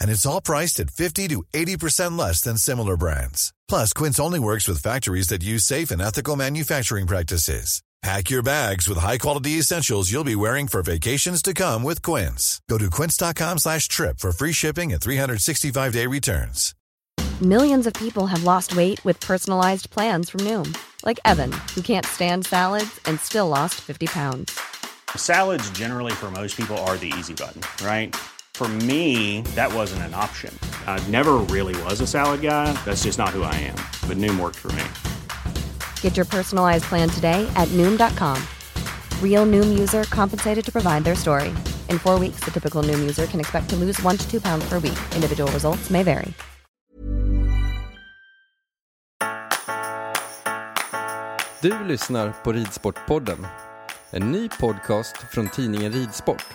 And it's all priced at 50 to 80% less than similar brands. Plus, Quince only works with factories that use safe and ethical manufacturing practices. Pack your bags with high-quality essentials you'll be wearing for vacations to come with Quince. Go to quince.com slash trip for free shipping and 365-day returns. Millions of people have lost weight with personalized plans from Noom, like Evan, who can't stand salads and still lost 50 pounds. Salads generally for most people are the easy button, right? For me, that wasn't an option. I never really was a salad guy. That's just not who I am. But Noom worked for me. Get your personalized plan today at Noom.com. Real Noom user compensated to provide their story. In four weeks, the typical Noom user can expect to lose one to two pounds per week. Individual results may vary. Du lyssnar på Ridsportpodden, en ny podcast från tidningen Ridsport.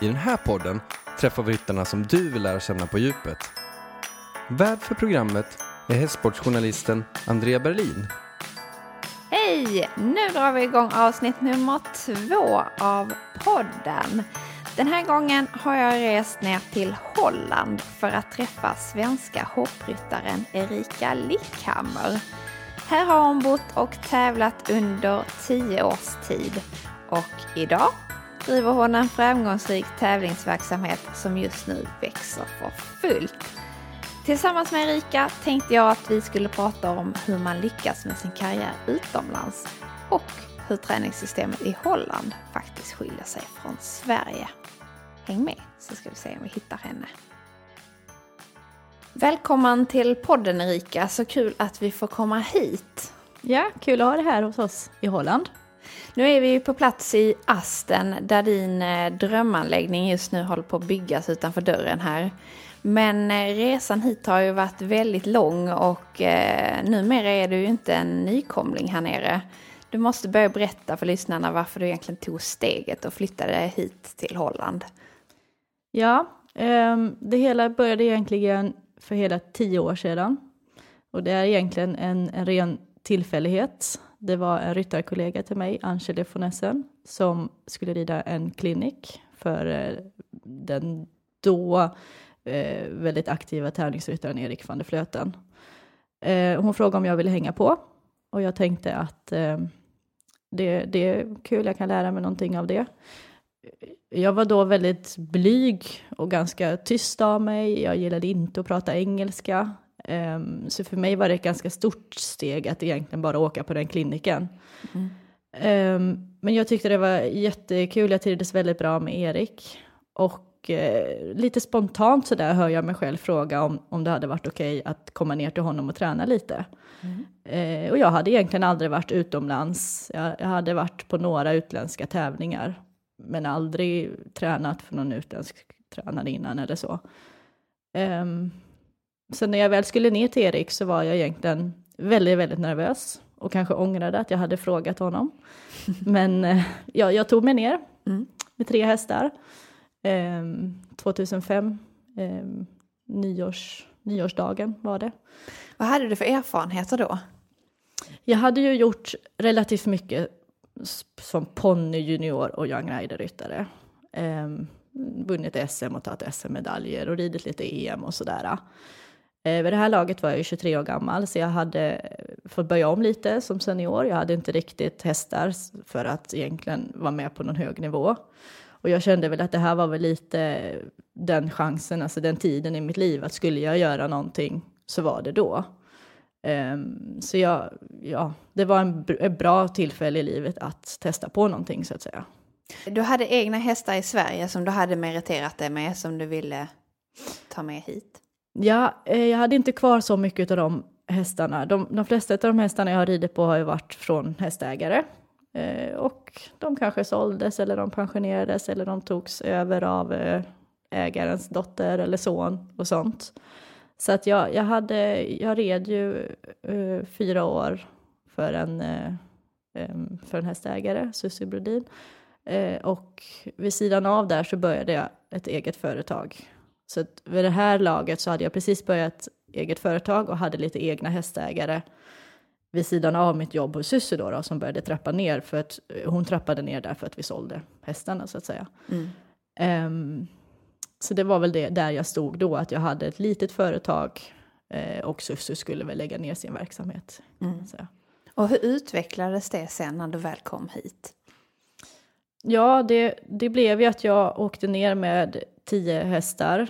I den här podden träffar vi ryttarna som du vill lära känna på djupet. Värd för programmet är hästsportsjournalisten Andrea Berlin. Hej! Nu drar vi igång avsnitt nummer två av podden. Den här gången har jag rest ner till Holland för att träffa svenska hoppryttaren Erika Lickhammer. Här har hon bott och tävlat under tio års tid och idag driver hon en framgångsrik tävlingsverksamhet som just nu växer för fullt. Tillsammans med Erika tänkte jag att vi skulle prata om hur man lyckas med sin karriär utomlands och hur träningssystemet i Holland faktiskt skiljer sig från Sverige. Häng med så ska vi se om vi hittar henne. Välkommen till podden Erika, så kul att vi får komma hit. Ja, kul att ha det här hos oss i Holland. Nu är vi på plats i Asten där din eh, drömanläggning just nu håller på att byggas utanför dörren här. Men eh, resan hit har ju varit väldigt lång och eh, numera är du ju inte en nykomling här nere. Du måste börja berätta för lyssnarna varför du egentligen tog steget och flyttade hit till Holland. Ja, ehm, det hela började egentligen för hela tio år sedan. Och det är egentligen en, en ren tillfällighet. Det var en ryttarkollega till mig, Angele von Essen, som skulle rida en klinik för eh, den då eh, väldigt aktiva tävlingsryttaren Erik van der Flöten. Eh, hon frågade om jag ville hänga på och jag tänkte att eh, det, det är kul, jag kan lära mig någonting av det. Jag var då väldigt blyg och ganska tyst av mig. Jag gillade inte att prata engelska. Um, så för mig var det ett ganska stort steg att egentligen bara åka på den kliniken. Mm. Um, men jag tyckte det var jättekul. Jag trivdes väldigt bra med Erik. Och uh, lite spontant så där hör jag mig själv fråga om, om det hade varit okej okay att komma ner till honom och träna lite. Mm. Uh, och jag hade egentligen aldrig varit utomlands. Jag, jag hade varit på några utländska tävlingar men aldrig tränat för någon utländsk tränare innan eller så. Um, så när jag väl skulle ner till Erik så var jag egentligen väldigt, väldigt nervös och kanske ångrade att jag hade frågat honom. Men uh, ja, jag tog mig ner mm. med tre hästar. Um, 2005, um, nyårs, nyårsdagen var det. Vad hade du för erfarenheter då? Jag hade ju gjort relativt mycket som ponny, junior och young rider-ryttare. Um, vunnit SM och tagit SM-medaljer och ridit lite EM och sådär. Eh, vid det här laget var jag 23 år gammal så jag hade eh, fått börja om lite som senior. Jag hade inte riktigt hästar för att egentligen vara med på någon hög nivå. Och jag kände väl att det här var väl lite den chansen, alltså den tiden i mitt liv att skulle jag göra någonting så var det då. Um, så jag, ja, det var en, ett bra tillfälle i livet att testa på någonting så att säga. Du hade egna hästar i Sverige som du hade meriterat dig med som du ville ta med hit? Ja, eh, jag hade inte kvar så mycket av de hästarna. De, de flesta av de hästarna jag har ridit på har ju varit från hästägare. Eh, och de kanske såldes eller de pensionerades eller de togs över av eh, ägarens dotter eller son och sånt. Så att jag, jag, hade, jag red ju eh, fyra år för en, eh, för en hästägare, Susie Brodin. Eh, och vid sidan av där så började jag ett eget företag. Så att vid det här laget så hade jag precis börjat eget företag och hade lite egna hästägare vid sidan av mitt jobb hos Susie då, då, som började trappa ner för att hon trappade ner därför att vi sålde hästarna så att säga. Mm. Um, så det var väl det där jag stod då, att jag hade ett litet företag eh, och Susu skulle väl lägga ner sin verksamhet. Mm. Och hur utvecklades det sen när du väl kom hit? Ja, det, det blev ju att jag åkte ner med tio hästar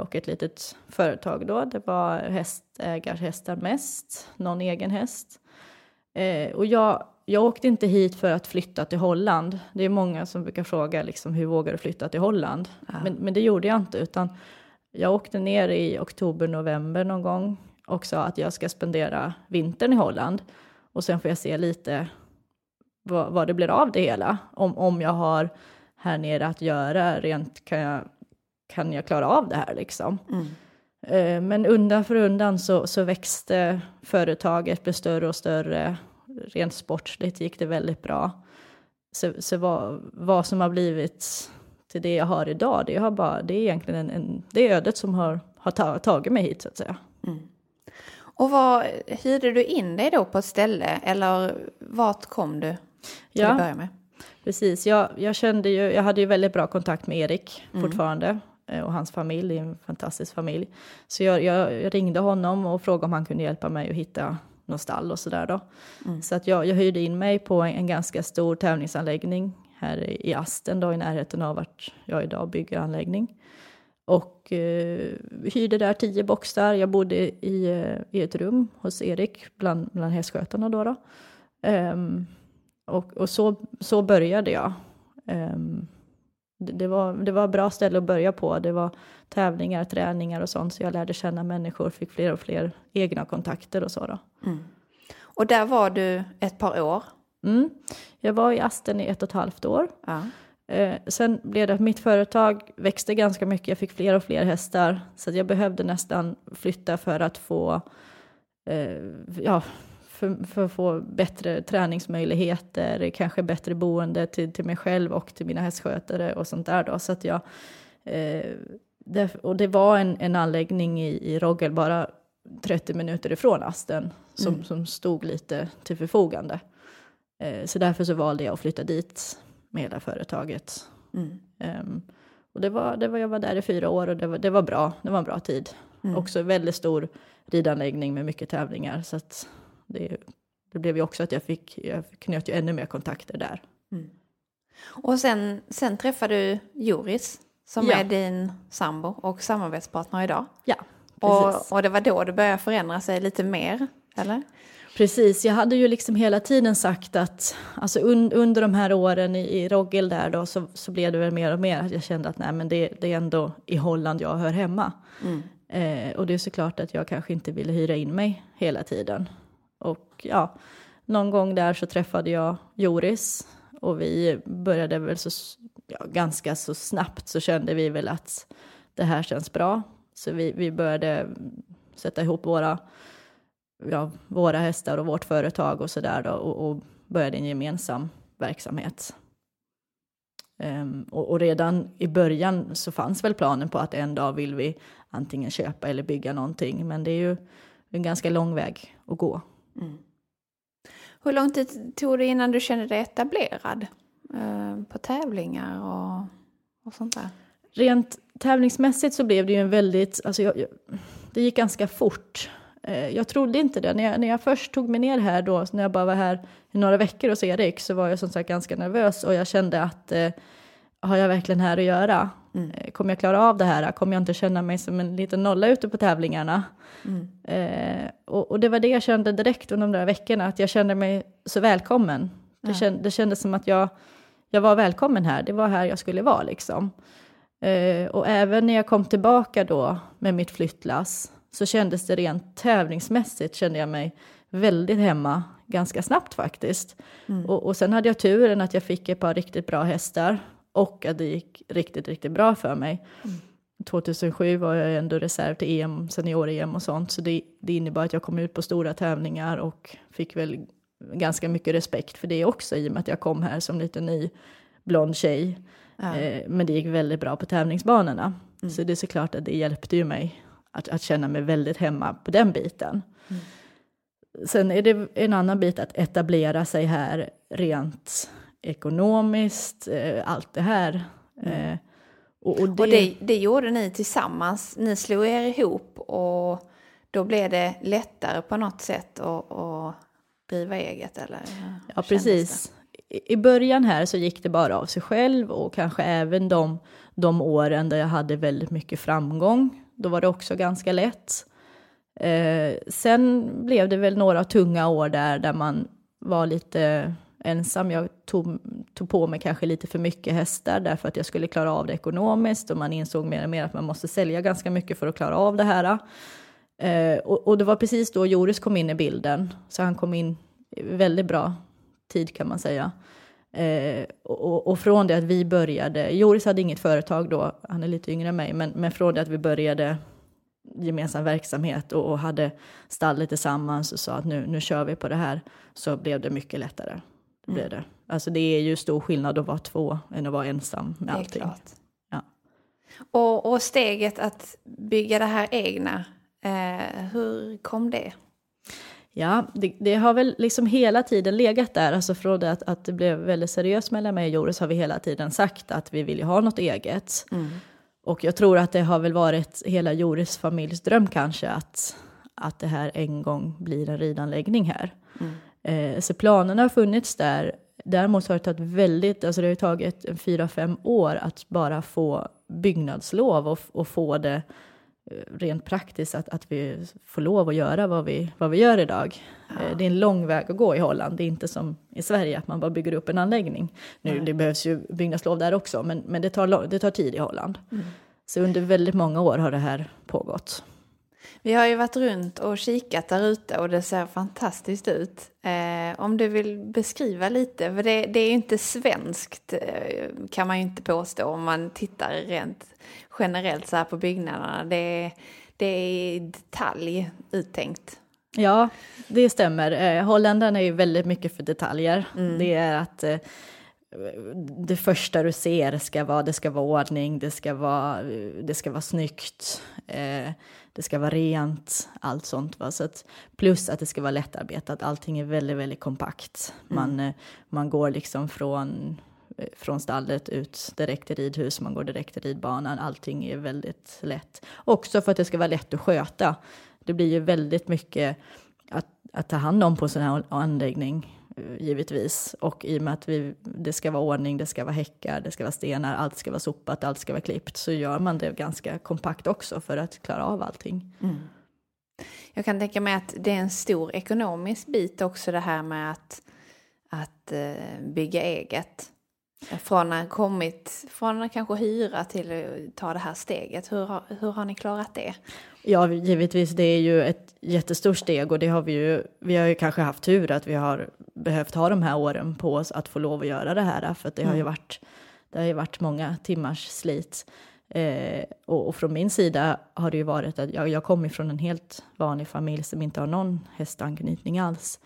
och ett litet företag då. Det var hästägarhästar mest, någon egen häst. Eh, och jag jag åkte inte hit för att flytta till Holland. Det är många som brukar fråga liksom, hur vågar du flytta till Holland? Ja. Men, men, det gjorde jag inte, utan jag åkte ner i oktober, november någon gång och sa att jag ska spendera vintern i Holland och sen får jag se lite vad, vad det blir av det hela. Om, om jag har här nere att göra, rent kan jag, kan jag klara av det här liksom. Mm. Eh, men undan för undan så, så växte företaget, blev större och större rent sportsligt gick det väldigt bra. Så, så vad, vad som har blivit till det jag har idag, det, har bara, det är egentligen en, en, det är ödet som har, har tagit mig hit så att säga. Mm. Och vad, hyrde du in dig då på ett ställe eller vart kom du till ja, att börja med? Precis, jag, jag kände ju, jag hade ju väldigt bra kontakt med Erik mm. fortfarande och hans familj, en fantastisk familj. Så jag, jag, ringde honom och frågade om han kunde hjälpa mig att hitta något stall och sådär då. Mm. Så att jag, jag hyrde in mig på en, en, ganska stor tävlingsanläggning här i Asten då i närheten av vart jag idag bygger anläggning. Och eh, hyrde där tio boxar. Jag bodde i, eh, i ett rum hos Erik bland, bland hästskötarna då. då. Um, och och så, så började jag. Um, det, var, det var ett bra ställe att börja på. Det var tävlingar, träningar och sånt. Så jag lärde känna människor, fick fler och fler egna kontakter och så. Då. Mm. Och där var du ett par år? Mm. Jag var i Asten i ett och ett halvt år. Ja. Eh, sen blev det att mitt företag växte ganska mycket. Jag fick fler och fler hästar. Så jag behövde nästan flytta för att få eh, ja, för, för, att få bättre träningsmöjligheter, kanske bättre boende till, till mig själv och till mina hästskötare och sånt där då. Så att jag, eh, det, och det var en, en anläggning i, i Rogel bara 30 minuter ifrån Asten som, mm. som stod lite till förfogande. Eh, så därför så valde jag att flytta dit med hela företaget. Mm. Um, och det var, det var, jag var där i fyra år och det var, det var bra. Det var en bra tid. Mm. Också väldigt stor ridanläggning med mycket tävlingar. Så att det, det blev ju också att jag fick, jag knöt ju ännu mer kontakter där. Mm. Och sen, sen träffade du Joris som ja. är din sambo och samarbetspartner idag. Ja, precis. Och, och det var då det började förändra sig lite mer, eller? Precis, jag hade ju liksom hela tiden sagt att alltså un, under de här åren i, i Roggel där då så, så blev det väl mer och mer att jag kände att nej men det, det är ändå i Holland jag hör hemma. Mm. Eh, och det är såklart att jag kanske inte ville hyra in mig hela tiden. Och ja, någon gång där så träffade jag Joris och vi började väl så, ja, ganska så snabbt så kände vi väl att det här känns bra. Så vi, vi började sätta ihop våra, ja, våra hästar och vårt företag och sådär och, och började en gemensam verksamhet. Um, och, och, redan i början så fanns väl planen på att en dag vill vi antingen köpa eller bygga någonting, men det är ju en ganska lång väg att gå. Mm. Hur lång tid tog det innan du kände dig etablerad eh, på tävlingar och, och sånt där? Rent tävlingsmässigt så blev det ju en väldigt, alltså jag, jag, det gick ganska fort. Eh, jag trodde inte det. När jag, när jag först tog mig ner här då, när jag bara var här i några veckor hos Erik, så var jag som sagt ganska nervös och jag kände att eh, har jag verkligen här att göra? Eh, Kommer jag klara av det här? Kommer jag inte känna mig som en liten nolla ute på tävlingarna? Eh, och, och det var det jag kände direkt under de där veckorna, att jag kände mig så välkommen. Det, känd, det kändes som att jag, jag var välkommen här, det var här jag skulle vara liksom. Eh, och även när jag kom tillbaka då med mitt flyttlass så kändes det rent tävlingsmässigt, kände jag mig väldigt hemma ganska snabbt faktiskt. Och, och sen hade jag turen att jag fick ett par riktigt bra hästar och att det gick riktigt, riktigt bra för mig. 2007 var jag ändå reserv till EM, senior-EM och sånt, så det, det innebar att jag kom ut på stora tävlingar och fick väl ganska mycket respekt för det också i och med att jag kom här som lite ny blond tjej. Eh, men det gick väldigt bra på tävlingsbanorna. Så det är såklart att det hjälpte ju mig att, att känna mig väldigt hemma på den biten. Sen är det en annan bit att etablera sig här rent ekonomiskt, eh, allt det här. Eh, och, och det, Och det, det gjorde ni tillsammans. Ni slog er ihop och då blev det lättare på något sätt att, att driva eget eller? Ja, precis. I i början här så gick det bara av sig själv och kanske även de, de åren där jag hade väldigt mycket framgång. Då var det också ganska lätt. Eh, sen blev det väl några tunga år där, där man var lite ensam. Jag tog, tog på mig kanske lite för mycket hästar därför att jag skulle klara av det ekonomiskt och man insåg mer och mer att man måste sälja ganska mycket för att klara av det här. Eh, och, och det var precis då Joris kom in i bilden, så han kom in i väldigt bra tid kan man säga. Eh, och, och från det att vi började, Joris hade inget företag då, han är lite yngre än mig, men, men från det att vi började gemensam verksamhet och, och hade stallet tillsammans och sa att nu, nu kör vi på det här, så blev det mycket lättare. Det blev det. Alltså det är ju stor skillnad att vara två än att vara ensam med allting. Ja. Och, och steget att bygga det här egna, eh, hur kom det? Ja, det, det har väl liksom hela tiden legat där. Alltså från det att, att det blev väldigt seriöst mellan mig och Joris har vi hela tiden sagt att vi vill ju ha något eget. Och jag tror att det har väl varit hela Joris familjs dröm kanske att, att det här en gång blir en ridanläggning här. Eh, så planerna har funnits där. Däremot har det tagit väldigt, alltså det har tagit fyra, fem år att bara få byggnadslov och, och få det eh, rent praktiskt att, att vi får lov att göra vad vi, vad vi gör idag. Eh, Det är en lång väg att gå i Holland. Det är inte som i Sverige att man bara bygger upp en anläggning. Nu, det behövs ju byggnadslov där också, men, men det, tar, det tar tid i Holland. Så under väldigt många år har det här pågått. Vi har ju varit runt och kikat där ute och det ser fantastiskt ut. Eh, om du vill beskriva lite, för det, det är ju inte svenskt eh, kan man ju inte påstå om man tittar rent generellt så här på byggnaderna. Det, det är i detalj uttänkt. Ja, det stämmer. Eh, Holländarna är ju väldigt mycket för detaljer. Det är att eh, det första du ser ska vara, det ska vara ordning, det ska vara, det ska vara snyggt, det ska vara rent, allt sånt. Va? Så att, plus att det ska vara lättarbetat, allting är väldigt, väldigt kompakt. Man, eh, man går liksom från, eh, från stallet ut direkt till ridhus, man går direkt till ridbanan, allting är väldigt lätt. Också för att det ska vara lätt att sköta. Det blir ju väldigt mycket att, att ta hand om på en sån här anläggning Eh, givetvis. Och i och med att vi, det ska vara ordning, det ska vara häckar, det ska vara stenar, allt ska vara sopat, allt ska vara klippt, så gör man det ganska kompakt också för att klara av allting. Mm. Jag kan tänka mig att det är en stor ekonomisk bit också det här med att, att eh, bygga eget. Från att kommit, från att kanske hyra till att ta det här steget. Hur har, hur har ni klarat det? Ja, givetvis, det är ju ett jättestort steg och det har vi ju, vi har ju kanske haft tur att vi har behövt ha de här åren på oss att få lov att göra det här, för att det har ju varit, det har ju varit många timmars slit. Eh, och, och från min sida har det ju varit att jag, jag kommer från en helt vanlig familj som inte har någon hästanknytning alls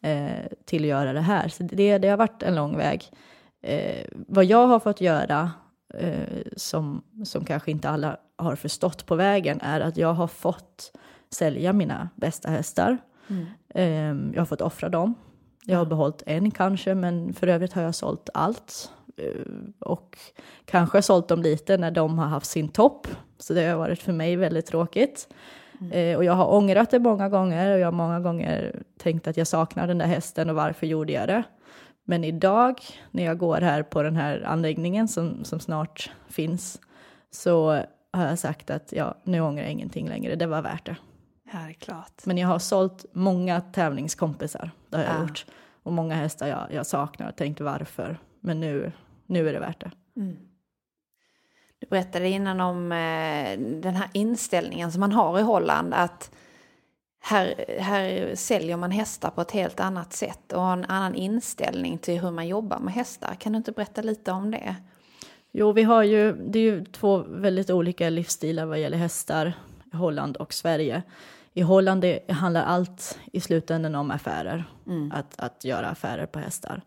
eh, till att göra det här. Så det, det har varit en lång väg. Eh, vad jag har fått göra, eh, som, som kanske inte alla har förstått på vägen, är att jag har fått sälja mina bästa hästar. Eh, jag har fått offra dem. Jag har behållit en kanske, men för övrigt har jag sålt allt. Eh, och kanske sålt dem lite när de har haft sin topp. Så det har varit för mig väldigt tråkigt. Eh, och jag har ångrat det många gånger och jag har många gånger tänkt att jag saknar den där hästen och varför gjorde jag det? Men idag när jag går här på den här anläggningen som, som snart finns så har jag sagt att ja, nu ångrar jag ingenting längre, det var värt det. Ja, det är klart. Men jag har sålt många tävlingskompisar, det har jag Ja. gjort. Och många hästar jag, jag saknar och tänkt varför. Men nu, nu är det värt det. Du berättade innan om eh, den här inställningen som man har i Holland att här, här säljer man hästar på ett helt annat sätt och har en annan inställning till hur man jobbar med hästar. Kan du inte berätta lite om det? Jo, vi har ju, det är ju två väldigt olika livsstilar vad gäller hästar i Holland och Sverige. I Holland handlar allt i slutändan om affärer, att, att göra affärer på hästar.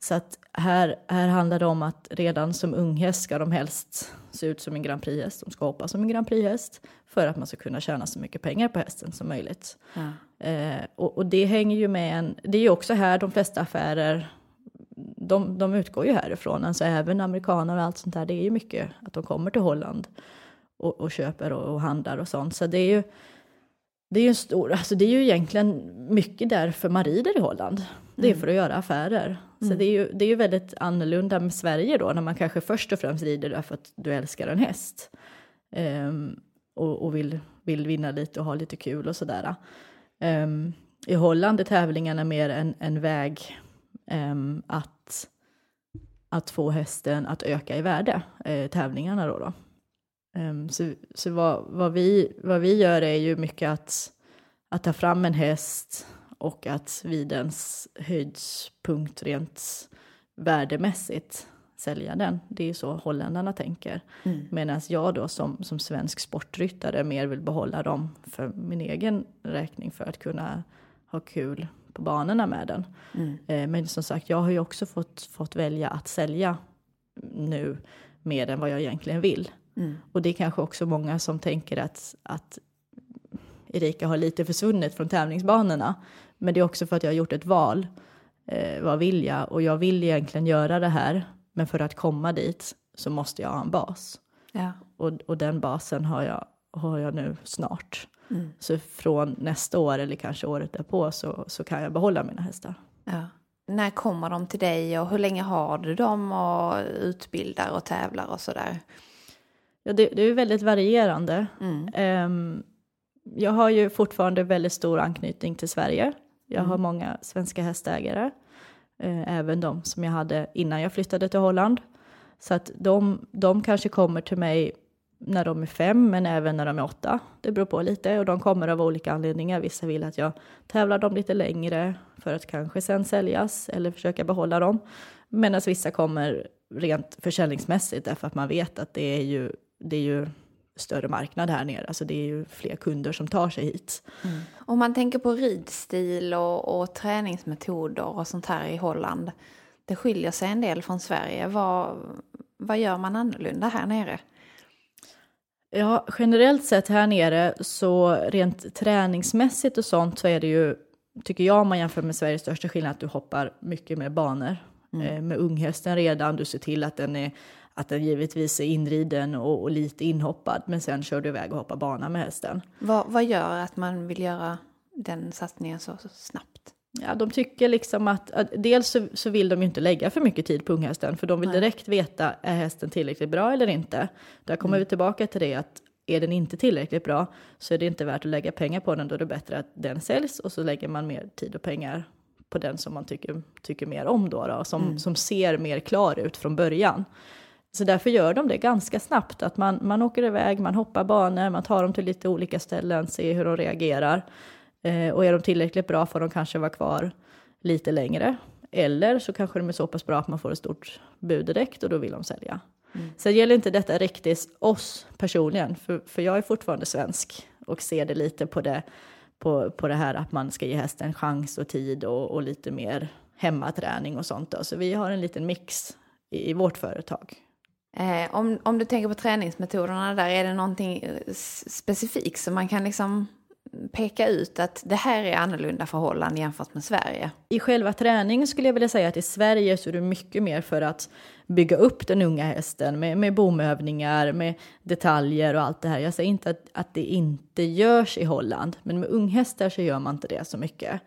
Så att här, här handlar det om att redan som unghäst ska de helst se ut som en Grand Prix-häst. De ska hoppa som en Grand Prix-häst för att man ska kunna tjäna så mycket pengar på hästen som möjligt. Eh, och, och det hänger ju med en, det är ju också här de flesta affärer de, de utgår ju härifrån, alltså även amerikaner och allt sånt där, det är ju mycket att de kommer till Holland och, och köper och, och handlar och sånt. Så det är ju, det är ju en stor, alltså det är ju egentligen mycket därför man rider i Holland. Det är för att göra affärer. Så det är, ju, det är ju väldigt annorlunda med Sverige då, när man kanske först och främst rider därför att du älskar en häst. Ehm, och och vill, vill vinna lite och ha lite kul och sådär. Um, I Holland är tävlingarna mer en, en väg um, att, att få hästen att öka i värde, eh, tävlingarna då. då. Um, så så vad, vad, vi, vad vi gör är ju mycket att, att ta fram en häst och att vid dens höjdpunkt rent värdemässigt sälja den. Det är ju så holländarna tänker. Medan jag då som, som svensk sportryttare mer vill behålla dem för min egen räkning för att kunna ha kul på banorna med den. Eh, men som sagt, jag har ju också fått, fått välja att sälja nu mer än vad jag egentligen vill. Och det är kanske också många som tänker att, att Erika har lite försvunnit från tävlingsbanorna. Men det är också för att jag har gjort ett val. Eh, vad vill jag? Och jag vill egentligen göra det här. Men för att komma dit så måste jag ha en bas. Ja. Och, och den basen har jag, har jag nu snart. Så från nästa år eller kanske året därpå så, så kan jag behålla mina hästar. Ja. När kommer de till dig och hur länge har du dem och utbildar och tävlar och sådär? Ja, det, det är väldigt varierande. Ehm, jag har ju fortfarande väldigt stor anknytning till Sverige. Jag har många svenska hästägare, Eh, även de som jag hade innan jag flyttade till Holland. Så att de, de kanske kommer till mig när de är fem, men även när de är åtta. Det beror på lite och de kommer av olika anledningar. Vissa vill att jag tävlar dem lite längre för att kanske sen säljas eller försöka behålla dem. Medan vissa kommer rent försäljningsmässigt därför att man vet att det är ju, det är ju större marknad här nere. Alltså det är ju fler kunder som tar sig hit. Om man tänker på ridstil och, och träningsmetoder och sånt här i Holland. Det skiljer sig en del från Sverige. Vad, vad gör man annorlunda här nere? Ja, generellt sett här nere så rent träningsmässigt och sånt så är det ju, tycker jag om man jämför med Sveriges största skillnad, att du hoppar mycket mer banor. Eh, med unghästen redan, du ser till att den är att den givetvis är inriden och, och lite inhoppad, men sen kör du iväg och hoppar bana med hästen. Vad, vad gör att man vill göra den satsningen så, så snabbt? Ja, de tycker liksom att, att dels så, så vill de ju inte lägga för mycket tid på unghästen, för de vill direkt veta, är hästen tillräckligt bra eller inte? Där kommer vi tillbaka till det att är den inte tillräckligt bra så är det inte värt att lägga pengar på den, då är det bättre att den säljs och så lägger man mer tid och pengar på den som man tycker, tycker mer om då, då som, som ser mer klar ut från början. Så därför gör de det ganska snabbt, att man, man åker iväg, man hoppar banor, man tar dem till lite olika ställen, ser hur de reagerar. Eh, och är de tillräckligt bra får de kanske vara kvar lite längre. Eller så kanske de är så pass bra att man får ett stort bud direkt och då vill de sälja. Sen gäller inte detta riktigt oss personligen, för, för jag är fortfarande svensk och ser det lite på det, på, på det här att man ska ge hästen chans och tid och, och lite mer hemmaträning och sånt. Då. Så vi har en liten mix i, i vårt företag. Eh, om, om du tänker på träningsmetoderna där, är det någonting eh, specifikt som man kan liksom peka ut att det här är annorlunda förhållanden jämfört med Sverige? I själva träningen skulle jag vilja säga att i Sverige så är det mycket mer för att bygga upp den unga hästen med, med bomövningar, med detaljer och allt det här. Jag säger inte att, att det inte görs i Holland, men med unghästar så gör man inte det så mycket.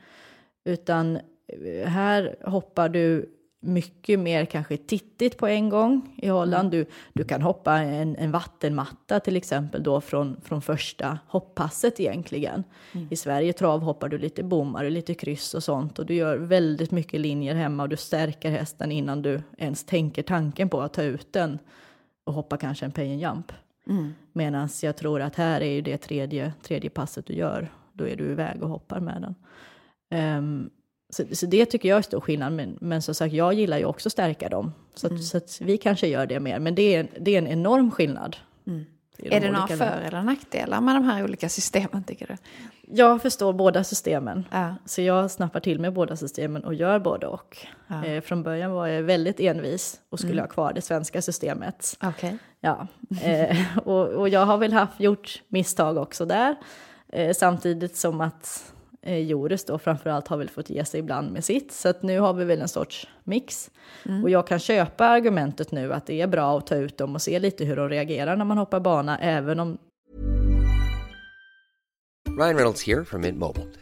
Utan eh, här hoppar du mycket mer kanske tittigt på en gång i Holland. Du, du kan hoppa en, en vattenmatta till exempel då från, från första hopppasset egentligen. Mm. I Sverige travhoppar du lite bommar och lite kryss och sånt och du gör väldigt mycket linjer hemma och du stärker hästen innan du ens tänker tanken på att ta ut den och hoppa kanske en pay and jump. Mm. Medan jag tror att här är ju det tredje, tredje passet du gör, då är du iväg och hoppar med den. Um, så, så, det tycker jag är stor skillnad, men, men som sagt, jag gillar ju också att stärka dem. Så, att, mm. så att vi kanske gör det mer, men det är, det är en enorm skillnad. Mm. Är det några för eller nackdelar med de här olika systemen, tycker du? Jag förstår båda systemen, ja. så jag snappar till med båda systemen och gör både och. Ja. Eh, från början var jag väldigt envis och skulle mm. ha kvar det svenska systemet. Okay. Ja, eh, och, och, jag har väl haft, gjort misstag också där, eh, samtidigt som att eh, Joris då framförallt har väl fått ge sig ibland med sitt. Så att nu har vi väl en sorts mix. Mm. Och jag kan köpa argumentet nu att det är bra att ta ut dem och se lite hur de reagerar när man hoppar bana, även om... Ryan Reynolds här från Mint Mobile.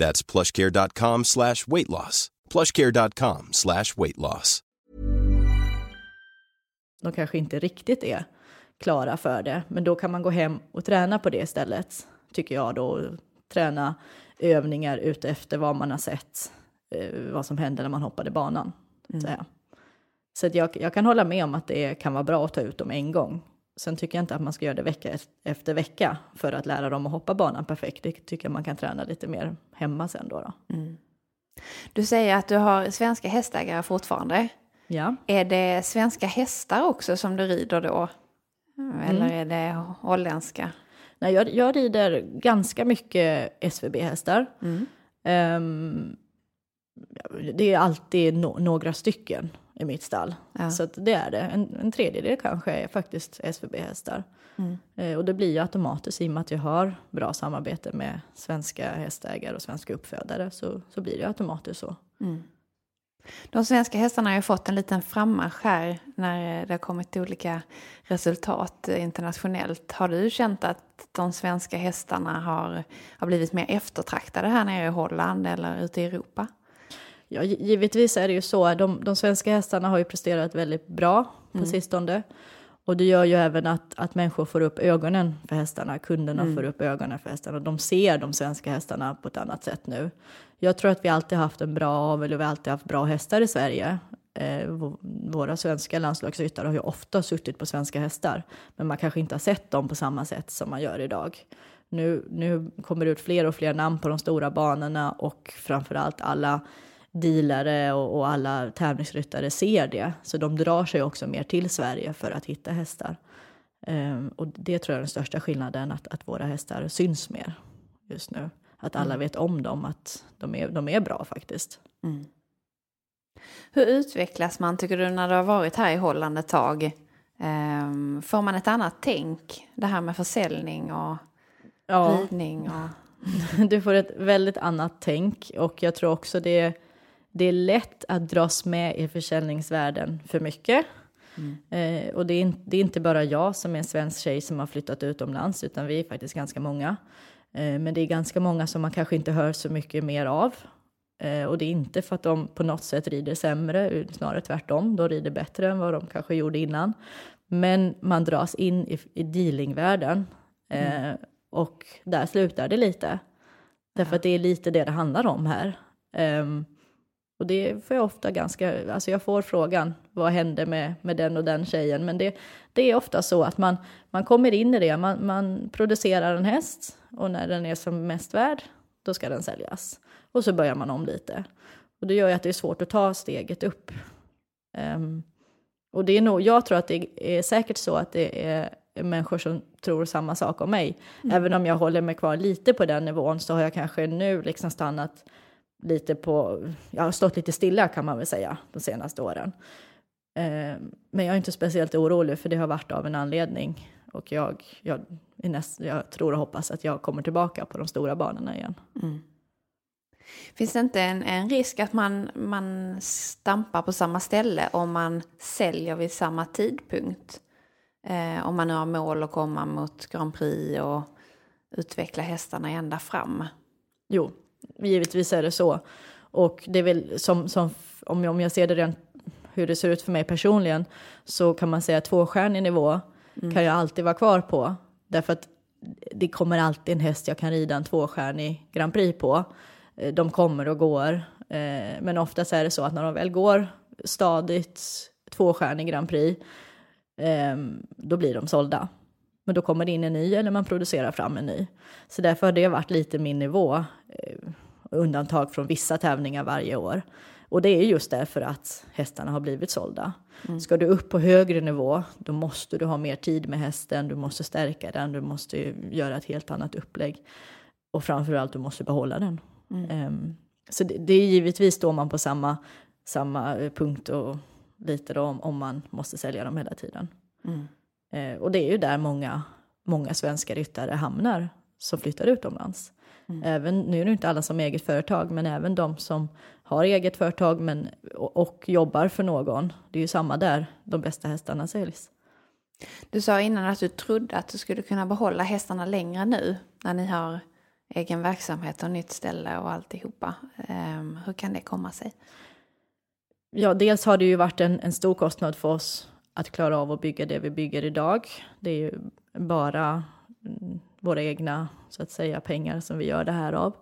That's plushcare.com slash weight loss. plushcare.com slash weight loss. De kanske inte riktigt är klara för det, men då kan man gå hem och träna på det istället, tycker jag då. Träna övningar utefter vad man har sett, eh, vad som händer när man hoppade banan. Mm. Så att jag, jag kan hålla med om att det kan vara bra att ta ut dem en gång. Sen tycker jag inte att man ska göra det vecka efter vecka för att lära dem att hoppa banan perfekt. Det tycker jag man kan träna lite mer hemma sen då. då. Mm. Du säger att du har svenska hästägare fortfarande. Ja. Är det svenska hästar också som du rider då? Eller mm. är det holländska? Nej, jag, jag rider ganska mycket SVB-hästar. Mm. Um, det är alltid no några stycken i mitt stall. Ja. Så det är det. En, en tredjedel kanske är faktiskt SVB-hästar. Mm. Eh, och det blir ju automatiskt i och med att jag har bra samarbete med svenska hästägare och svenska uppfödare så, så blir det automatiskt så. Mm. De svenska hästarna har ju fått en liten frammarsch här när det har kommit olika resultat internationellt. Har du känt att de svenska hästarna har, har blivit mer eftertraktade här nere i Holland eller ute i Europa? Ja, givetvis är det ju så. De, de svenska hästarna har ju presterat väldigt bra på mm. sistone. Och det gör ju även att, att människor får upp ögonen för hästarna, kunderna Mm. får upp ögonen för hästarna. De ser de svenska hästarna på ett annat sätt nu. Jag tror att vi alltid haft en bra avel och vi alltid haft bra hästar i Sverige. Eh, våra svenska landslagsryttare har ju ofta suttit på svenska hästar, men man kanske inte har sett dem på samma sätt som man gör idag. Nu, nu kommer det ut fler och fler namn på de stora banorna och framförallt alla dealare och, och alla tävlingsryttare ser det. Så de drar sig också mer till Sverige för att hitta hästar. Ehm, och det tror jag är den största skillnaden, att, att våra hästar syns mer just nu. Att alla Mm. vet om dem, att de är, de är bra faktiskt. Mm. Hur utvecklas man tycker du när du har varit här i Holland ett tag? Ehm, får man ett annat tänk? Det här med försäljning och Ja. ridning och... Du får ett väldigt annat tänk och jag tror också det, det är lätt att dras med i försäljningsvärlden för mycket. Eh, och det är, det är inte bara jag som är en svensk tjej som har flyttat utomlands utan vi är faktiskt ganska många. Eh, men det är ganska många som man kanske inte hör så mycket mer av. Eh, och det är inte för att de på något sätt rider sämre, snarare tvärtom. De rider bättre än vad de kanske gjorde innan. Men man dras in i, i dealingvärlden. Eh, och där slutar det lite. Därför att det är lite det det handlar om här. Ehm, och det får jag ofta ganska, alltså jag får frågan, vad hände med, med den och den tjejen? Men det, det är ofta så att man, man kommer in i det, man, man producerar en häst och när den är som mest värd, då ska den säljas. Och så börjar man om lite. Och det gör ju att det är svårt att ta steget upp. Ehm, och det är nog, jag tror att det är säkert så att det är människor som tror samma sak om mig. Mm. Även om jag håller mig kvar lite på den nivån så har jag kanske nu liksom stannat lite på, jag har stått lite stilla kan man väl säga de senaste åren. Eh, men jag är inte speciellt orolig för det har varit av en anledning. Och jag, jag, näst, jag tror och hoppas att jag kommer tillbaka på de stora banorna igen. Mm. Finns det inte en, en risk att man, man stampar på samma ställe om man säljer vid samma tidpunkt? Eh, om man nu har mål att komma mot Grand Prix och utveckla hästarna ända fram. Jo, givetvis är det så. Och det är väl som, som om, jag, om jag ser det rent hur det ser ut för mig personligen så kan man säga att tvåstjärnig nivå kan jag alltid vara kvar på. Därför att det kommer alltid en häst jag kan rida en tvåstjärnig Grand Prix på. Eh, De kommer och går. Eh, Men oftast är det så att när de väl går stadigt tvåstjärnig Grand Prix ehm, då blir de sålda. Men då kommer det in en ny eller man producerar fram en ny. Så därför har det varit lite min nivå. eh, Undantag från vissa tävlingar varje år. Och det är just därför att hästarna har blivit sålda. Ska du upp på högre nivå, då måste du ha mer tid med hästen, du måste stärka den, du måste göra ett helt annat upplägg. Och framförallt, du måste behålla den. Ehm, så det, det är givetvis står man på samma, samma eh, punkt och lite då om, om man måste sälja dem hela tiden. Mm. Eh, och det är ju där många, många svenska ryttare hamnar som flyttar utomlands. Även, nu är det inte alla som har eget företag, men även de som har eget företag men, och, och jobbar för någon. Det är ju samma där, de bästa hästarna säljs. Du sa innan att du trodde att du skulle kunna behålla hästarna längre nu när ni har egen verksamhet och nytt ställe och alltihopa. Um, hur kan det komma sig? Ja, dels har det ju varit en, en stor kostnad för oss att klara av att bygga det vi bygger idag. Det är ju bara mm, våra egna, så att säga, pengar som vi gör det här av.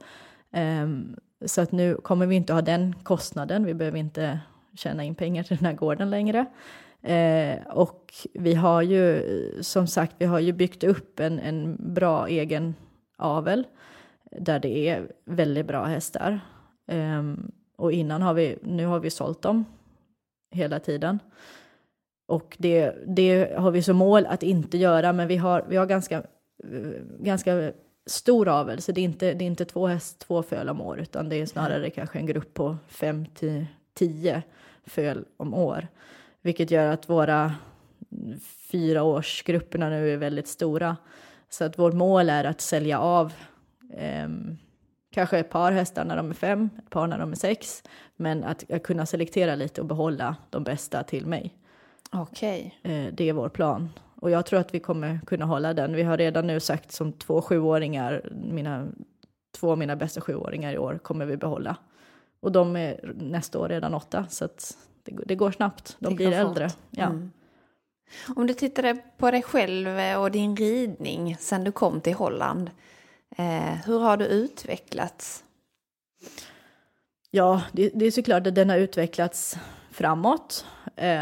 Ehm, så att nu kommer vi inte ha den kostnaden. Vi behöver inte tjäna in pengar till den här gården längre. Eh, och vi har ju, som sagt, vi har ju byggt upp en, en bra egen avel där det är väldigt bra hästar. Eh, och innan har vi, nu har vi sålt dem hela tiden. Och det, det har vi som mål att inte göra, men vi har, vi har ganska, eh, ganska stor avel, så det är inte, det är inte två häst, två föl om år, utan det är snarare kanske en grupp på fem till tio föl om år. Vilket gör att våra fyraårsgrupperna nu är väldigt stora. Så att vårt mål är att sälja av ehm, kanske ett par hästar när de är fem, ett par när de är sex. Men att, att kunna selektera lite och behålla de bästa till mig. Okej. Eh, det är vår plan. Och jag tror att vi kommer kunna hålla den. Vi har redan nu sagt som två sjuåringar, mina, två av mina bästa sjuåringar i år kommer vi behålla. Och de är nästa år redan åtta, så att det, det går snabbt. De Det blir äldre. fort. Ja. Mm. Om du tittade på dig själv och din ridning sen du kom till Holland, eh, hur har du utvecklats? Ja, det, det är såklart att den har utvecklats framåt.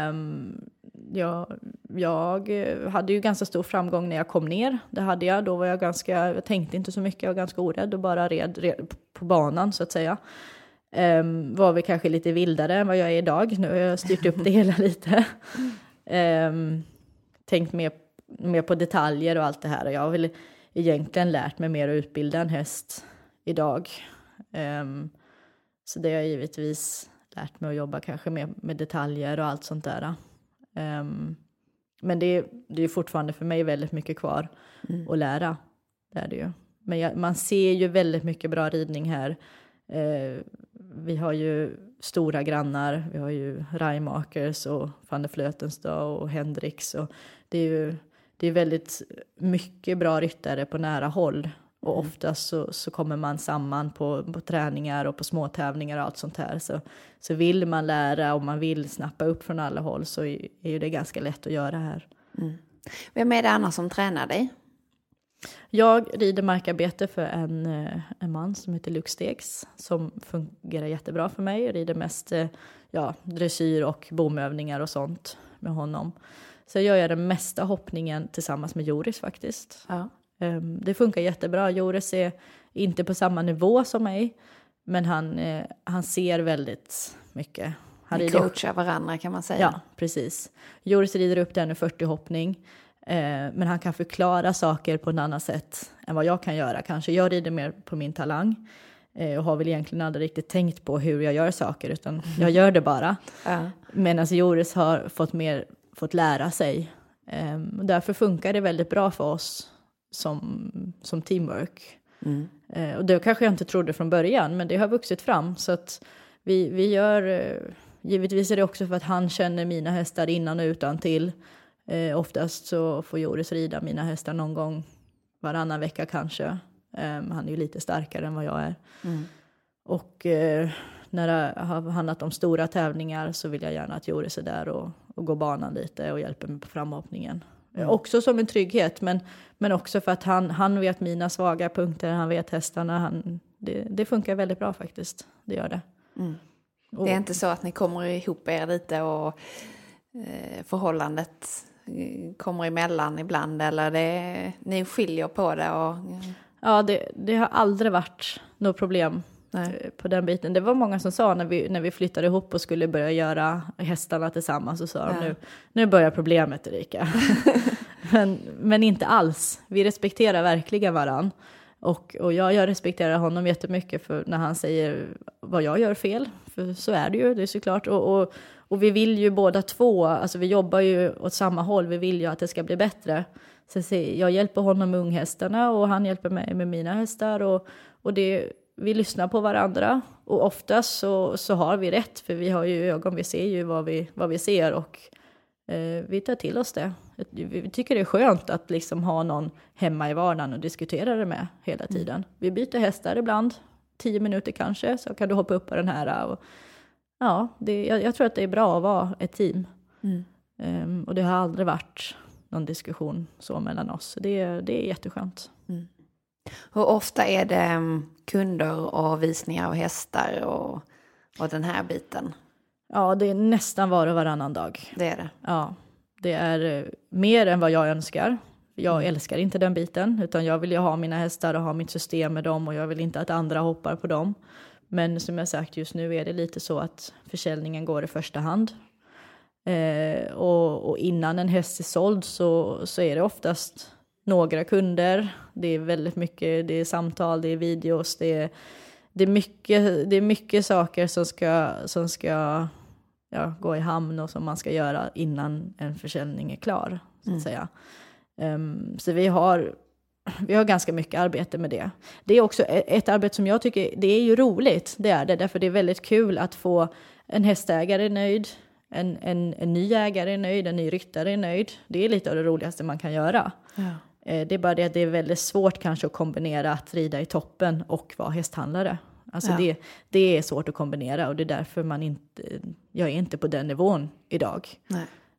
Um, jag, jag hade ju ganska stor framgång när jag kom ner. Det hade jag. Då var jag ganska, jag tänkte inte så mycket, jag var ganska orädd och bara red, red på banan så att säga. Um, var vi kanske lite vildare än vad jag är idag. Nu har jag styrt upp det hela lite. Um, tänkt mer, mer på detaljer och allt det här. Och jag har väl egentligen lärt mig mer att utbilda en häst idag. Um, så det har jag givetvis lärt mig att jobba kanske mer med detaljer och allt sånt där. Um, men det, det är fortfarande för mig väldigt mycket kvar mm. att lära. Det är det ju. Men jag, man ser ju väldigt mycket bra ridning här. Uh, vi har ju stora grannar. Vi har ju Reimakers och van der Flötenstad och Hendrix. Och det är ju det är väldigt mycket bra ryttare på nära håll. Och mm. oftast så, så kommer man samman på, på träningar och på småtävlingar och allt sånt här. Så, så vill man lära och man vill snappa upp från alla håll så är, ju det ganska lätt att göra här. Mm. Vem är det annars som tränar dig? Jag rider markarbete för en, eh, en man som heter Luke Stegs som fungerar jättebra för mig. Jag rider mest eh, ja, dressyr och bomövningar och sånt med honom. Så gör jag den mesta hoppningen tillsammans med Joris faktiskt. Ja. Um, det funkar jättebra. Joris är inte på samma nivå som mig, men han, eh, han ser väldigt mycket. Han Ni coachar varandra kan man säga. Ja, precis. Joris rider upp den i 40 hoppning, eh, men han kan förklara saker på ett annat sätt än vad jag kan göra. Kanske jag rider mer på min talang eh, och har väl egentligen aldrig riktigt tänkt på hur jag gör saker, utan jag gör det bara. Ja. Medan Joris har fått mer fått lära sig. Och därför funkar det väldigt bra för oss som, som teamwork. Mm. Uh, och det kanske jag inte trodde från början, men det har vuxit fram. Så att vi, vi gör, uh, givetvis är det också för att han känner mina hästar innan och utan till. Uh, oftast så får Joris rida mina hästar någon gång varannan vecka kanske. Um, han är ju lite starkare än vad jag är. Mm. Och uh, när det har handlat om stora tävlingar så vill jag gärna att Joris är där och, och går banan lite och hjälper mig på framhoppningen. Mm. Också som en trygghet, men, men också för att han, han vet mina svaga punkter, han vet hästarna. Han, det, det funkar väldigt bra faktiskt, det gör det. Mm. Det är inte så att ni kommer ihop er lite och eh, förhållandet eh, kommer emellan ibland eller det, ni skiljer på det? Och, Ja, det, det har aldrig varit något problem Nej. Eh, på den biten. Det var många som sa när vi, när vi flyttade ihop och skulle börja göra hästarna tillsammans så sa ja. de nu, nu börjar problemet Erika. men, men inte alls. Vi respekterar verkligen varann. Och, och jag, jag respekterar honom jättemycket för när han säger vad jag gör fel. För så är det ju, det är såklart. Och, och, och vi vill ju båda två, alltså vi jobbar ju åt samma håll, vi vill ju att det ska bli bättre. Så jag hjälper honom med unghästarna och han hjälper mig med mina hästar. Och, och det vi lyssnar på varandra och oftast så, så har vi rätt för vi har ju ögon, vi ser ju vad vi, vad vi ser och eh, vi tar till oss det. Vi tycker det är skönt att liksom ha någon hemma i vardagen och diskutera det med hela mm. tiden. Mm. Vi byter hästar ibland, tio minuter kanske, så kan du hoppa upp på den här. Och, ja, det, jag, jag, tror att det är bra att vara ett team. Mm. Um, och det har aldrig varit någon diskussion så mellan oss. Det, det är jätteskönt. Mm. Hur ofta är det mm, kunder och visningar av hästar och, och den här biten? Ja, det är nästan var och varannan dag. Det är det? Ja, det är eh, mer än vad jag önskar. Jag mm. älskar inte den biten, utan jag vill ju ha mina hästar och ha mitt system med dem och jag vill inte att andra hoppar på dem. Men som jag sagt, just nu är det lite så att försäljningen går i första hand. Eh, och, och, innan en häst är såld så, så är det oftast några kunder. Det är väldigt mycket, det är samtal, det är videos, det är, det är, mycket, det är mycket saker som ska, som ska ja, gå i hamn och som man ska göra innan en försäljning är klar. Så, att mm. säga. Um, så vi har, vi har ganska mycket arbete med det. Det är också e-, ett arbete som jag tycker, det är ju roligt, det är det, därför det är väldigt kul att få en hästägare nöjd, en, en, en ny ägare är nöjd, en ny ryttare är nöjd. Det är lite av det roligaste man kan göra. Ja. Eh, det är bara det att det är väldigt svårt kanske att kombinera att rida i toppen och vara hästhandlare. Alltså ja. det, det är svårt att kombinera och det är därför man inte, jag är inte på den nivån idag.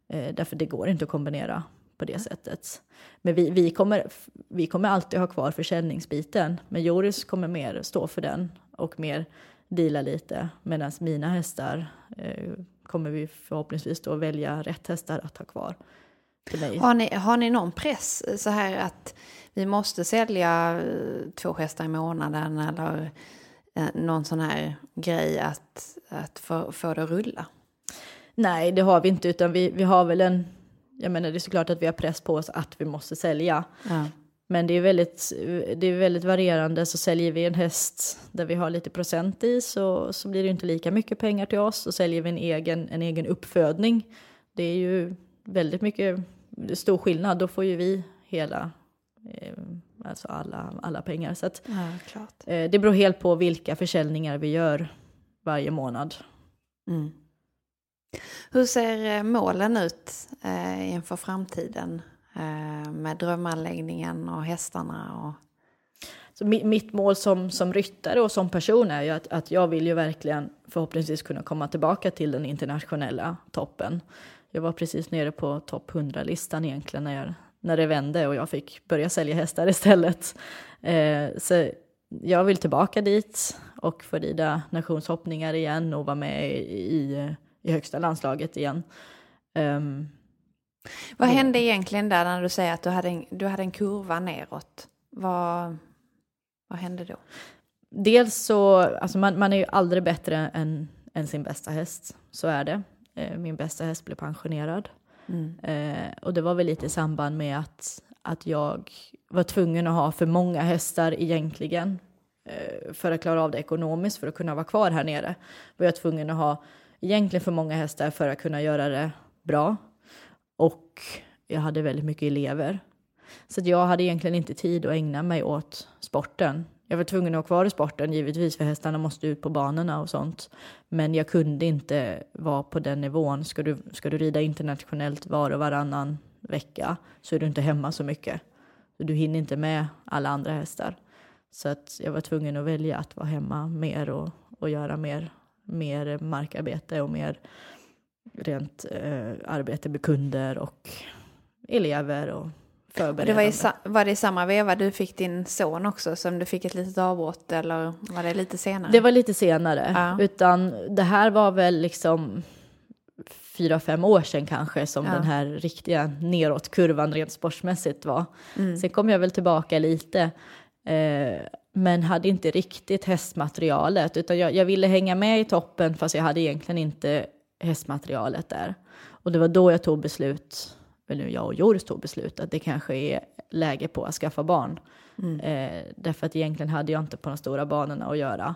Eh, därför det går inte att kombinera på det sättet. Men vi, vi, kommer, vi kommer alltid ha kvar försäljningsbiten, men Joris kommer mer stå för den och mer deala lite, medan mina hästar eh, kommer vi förhoppningsvis då välja rätt hästar att ha kvar. Till mig. Har, ni, har ni någon press så här att vi måste sälja eh, två hästar i månaden eller eh, någon sån här grej att, att få, få det att rulla? Nej, det har vi inte, utan vi, vi har väl en... Jag menar, det är såklart att vi har press på oss att vi måste sälja. Ja. Men det är, väldigt, det är väldigt varierande. Så säljer vi en häst där vi har lite procent i så, så blir det inte lika mycket pengar till oss. Och säljer vi en egen, en egen uppfödning, det är ju väldigt mycket stor skillnad. Då får ju vi hela, eh, alltså alla, alla pengar. Så att, Ja, eh, det beror helt på vilka försäljningar vi gör varje månad. Mm. Hur ser eh, målen ut eh, inför framtiden eh, med drömanläggningen och hästarna? Och... Så mi- mitt mål som, som ryttare och som person är ju att, att jag vill ju verkligen förhoppningsvis kunna komma tillbaka till den internationella toppen. Jag var precis nere på topp 100-listan egentligen när, jag, när det vände och jag fick börja sälja hästar istället. Eh, så jag vill tillbaka dit och få rida nationshoppningar igen och vara med i, i, högsta landslaget igen. Ehm, Vad hände egentligen där när du säger att du hade en, du hade en kurva neråt? Vad, vad hände då? Dels så, alltså man, man är ju aldrig bättre än, än sin bästa häst, så är det. Eh, min bästa häst blev pensionerad. Mm. Eh, och det var väl lite i samband med att, att jag var tvungen att ha för många hästar egentligen. Eh, för att klara av det ekonomiskt, för att kunna vara kvar här nere. Var jag tvungen att ha egentligen för många hästar för att kunna göra det bra. Och jag hade väldigt mycket elever. Så jag hade egentligen inte tid att ägna mig åt sporten. Jag var tvungen att ha kvar i sporten givetvis för hästarna måste ut på banorna och sånt. Men jag kunde inte vara på den nivån. Ska du, ska du rida internationellt var och varannan vecka så är du inte hemma så mycket. Du hinner inte med alla andra hästar. Så att jag var tvungen att välja att vara hemma mer och, och göra mer, mer markarbete och mer rent eh, arbete med kunder och elever och förberedande. det var, i, sa- var det i samma veva du fick din son också som du fick ett litet avbrott eller var det lite senare? Det var lite senare. Ja. Utan det här var väl liksom fyra, fem år sedan kanske som Ja. den här riktiga neråtkurvan rent sportsmässigt var. Mm. Sen kom jag väl tillbaka lite. Eh, men hade inte riktigt hästmaterialet. Utan jag, jag ville hänga med i toppen fast jag hade egentligen inte hästmaterialet där. Och det var då jag tog beslut, eller jag och Joris tog beslut, att det kanske är läge på att skaffa barn. Mm. Eh, därför att egentligen hade jag inte på de stora banorna att göra.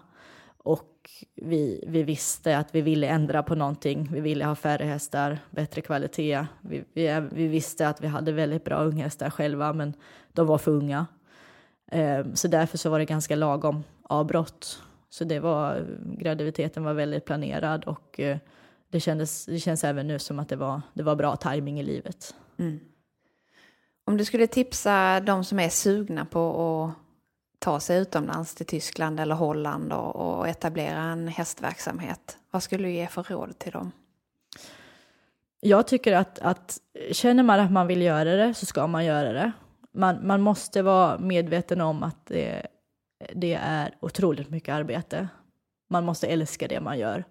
Och vi, vi visste att vi ville ändra på någonting. Vi ville ha färre hästar, bättre kvalitet. Vi, vi, vi visste att vi hade väldigt bra unghästar själva, men de var för unga. Eh, så därför så var det ganska lagom avbrott. Så det var, graviditeten var väldigt planerad och eh, det, kändes, det känns även nu som att det var, det var bra timing i livet. Mm. Om du skulle tipsa de som är sugna på att ta sig utomlands till Tyskland eller Holland och, och etablera en hästverksamhet, vad skulle du ge för råd till dem? Jag tycker att, att känner man att man vill göra det så ska man göra det. Man, man måste vara medveten om att det, det är otroligt mycket arbete. Man måste älska det man gör.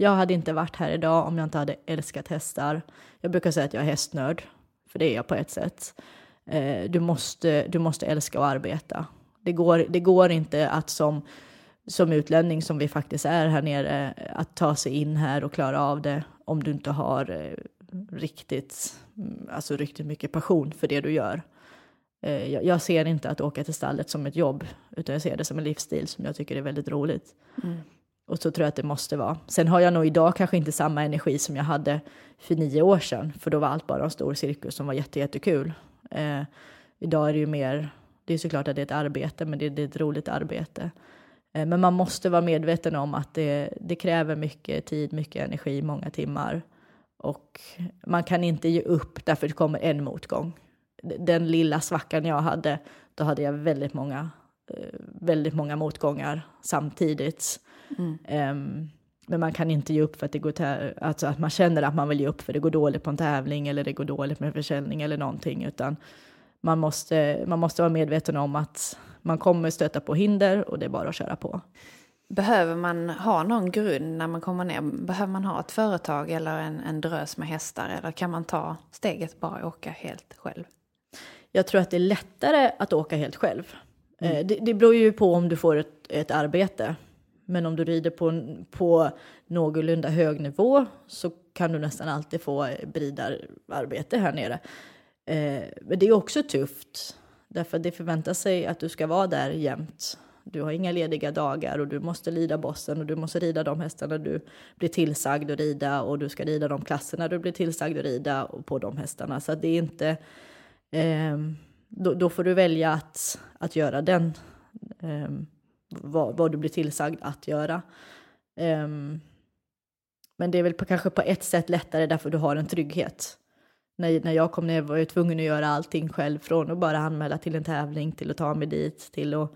Jag hade inte varit här idag om jag inte hade älskat hästar. Jag brukar säga att jag är hästnörd, för det är jag på ett sätt. Eh, du, måste, du måste älska att arbeta. Det går, det går inte att som, som utlänning, som vi faktiskt är här nere, att ta sig in här och klara av det om du inte har eh, riktigt, mm, alltså riktigt mycket passion för det du gör. Eh, jag, jag ser inte att åka till stallet som ett jobb, utan jag ser det som en livsstil som jag tycker är väldigt roligt. Mm. Och så tror jag att det måste vara. Sen har jag nog idag kanske inte samma energi som jag hade för nio år sedan, för då var allt bara en stor cirkus som var jättejättekul. Eh, idag är det ju mer, det är såklart att det är ett arbete, men det, det är ett roligt arbete. Eh, men man måste vara medveten om att det, det kräver mycket tid, mycket energi, många timmar. Och man kan inte ge upp därför det kommer en motgång. Den lilla svackan jag hade, då hade jag väldigt många, eh, väldigt många motgångar samtidigt. Mm. Ehm, men man kan inte ge upp för att det går alltså att man känner att man vill ge upp för det går dåligt på en tävling eller det går dåligt med försäljning eller någonting, utan man måste, man måste vara medveten om att man kommer stöta på hinder och det är bara att köra på. Behöver man ha någon grund när man kommer ner? Behöver man ha ett företag eller en, en drös med hästar? Eller kan man ta steget bara åka helt själv? Jag tror att det är lättare att åka helt själv. Mm. Det, det beror ju på om du får ett, ett arbete. Men om du rider på, på någorlunda hög nivå så kan du nästan alltid få bridararbete här nere. Eh, men det är också tufft, därför att det förväntar sig att du ska vara där jämt. Du har inga lediga dagar och du måste lida bossen och du måste rida de hästarna du blir tillsagd att rida och du ska rida de klasserna du blir tillsagd att rida på de hästarna. Så det är inte... Eh, då, då, får du välja att, att göra den, eh, vad, vad, du blir tillsagd att göra. Eh, men det är väl på, kanske på ett sätt lättare därför du har en trygghet när, när jag kom ner var jag tvungen att göra allting själv. Från att bara anmäla till en tävling till att ta mig dit till att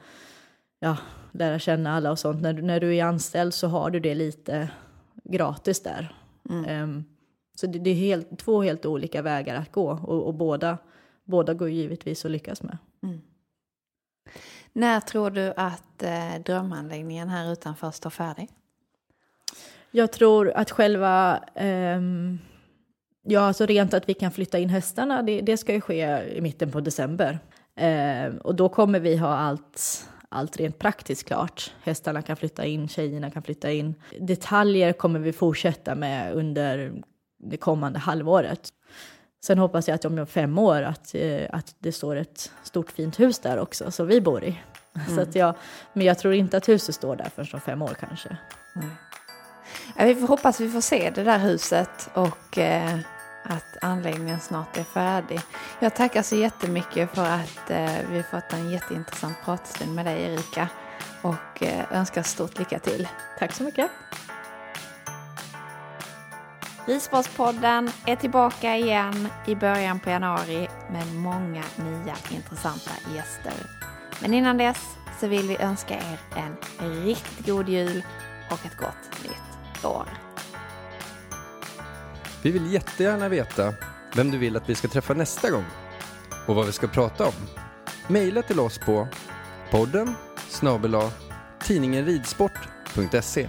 ja, lära känna alla och sånt. När, när du är anställd så har du det lite gratis där. Mm. Um, så det, det, är helt, två helt olika vägar att gå och, och båda, båda går givetvis att lyckas med. Mm. När tror du att eh, drömanläggningen här utanför står färdig? Jag tror att själva Eh, Ja, alltså rent att vi kan flytta in hästarna, det, det ska ju ske i mitten på december. Eh, och då kommer vi ha allt, allt rent praktiskt klart. Hästarna kan flytta in, tjejerna kan flytta in. Detaljer kommer vi fortsätta med under det kommande halvåret. Sen hoppas jag att om fem år att, eh, att det står ett stort fint hus där också, som vi bor i. Mm. Så att jag, men jag tror inte att huset står där förrän om fem år kanske. Mm. Vi får hoppas vi får se det där huset och eh, att anläggningen snart är färdig. Jag tackar så jättemycket för att eh, vi fått en jätteintressant pratstund med dig Erika och eh, önskar stort lycka till. Tack så mycket. Ridsportspodden är tillbaka igen i början på januari med många nya intressanta gäster. Men innan dess så vill vi önska er en riktigt god jul och ett gott nytt år. Vi vill jättegärna veta vem du vill att vi ska träffa nästa gång och vad vi ska prata om. Maila till oss på podden snabela tidningenridsport.se